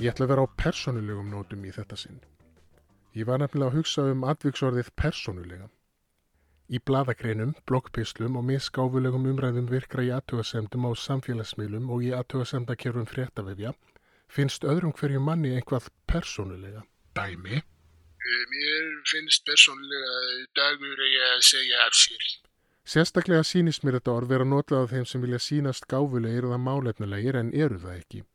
Ég ætla að vera á persónulegum nótum í þetta sinn. Ég var nefnilega að hugsa um atviksorðið persónulega. Í bladagreinum, blokkpislum og misgáfulegum umræðum virkra í aðtöðasemdum á samfélagsmiðlum og í aðtöðasemdakerfum fréttavefja finnst öðrum hverju manni einhvað persónulega. Dæmi? Mér finnst persónulega dagur að segja af sér. Sérstaklega sýnist mér þetta orð vera notað af þeim sem vilja sínast gáfulegir eða málefnulegir en eru það ekki.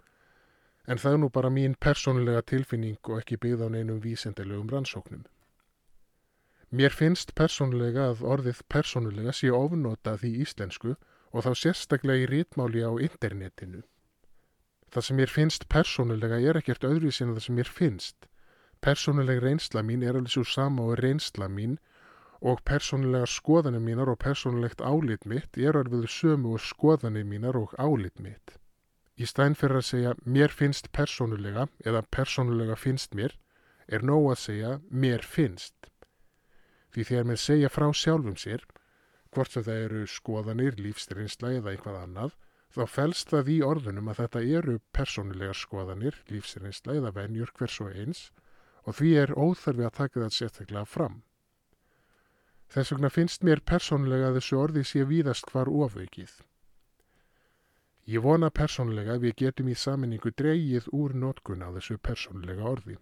En það er nú bara mín persónulega tilfinning og ekki byggð á neinum vísendilegum rannsóknum. Mér finnst persónulega að orðið persónulega sé ofnotað í íslensku og þá sérstaklega í rítmáli á internetinu. Það sem mér finnst persónulega er ekkert öðruvísi en það sem mér finnst. Persónuleg reynsla mín er alveg svo sama og reynsla mín og persónulega skoðanir mínar og persónulegt álit mitt er alveg sömu og skoðanir mínar og álit mitt. Í stæn fyrir að segja mér finnst persónulega eða persónulega finnst mér er nóg að segja mér finnst. Því þegar mér segja frá sjálfum sér, hvort sem það eru skoðanir, lífsreynsla eða eitthvað annað, þá fælst það í orðunum að þetta eru persónulegar skoðanir, lífsreynsla eða venjur hvers og eins og því er óþarfi að taka það sérstaklega fram. Þess vegna finnst mér persónulega þessu orði sé víðast hvar ofaukið. Ég vona persónulega að við getum í saminningu dreyið úr nótkun á þessu persónulega orði.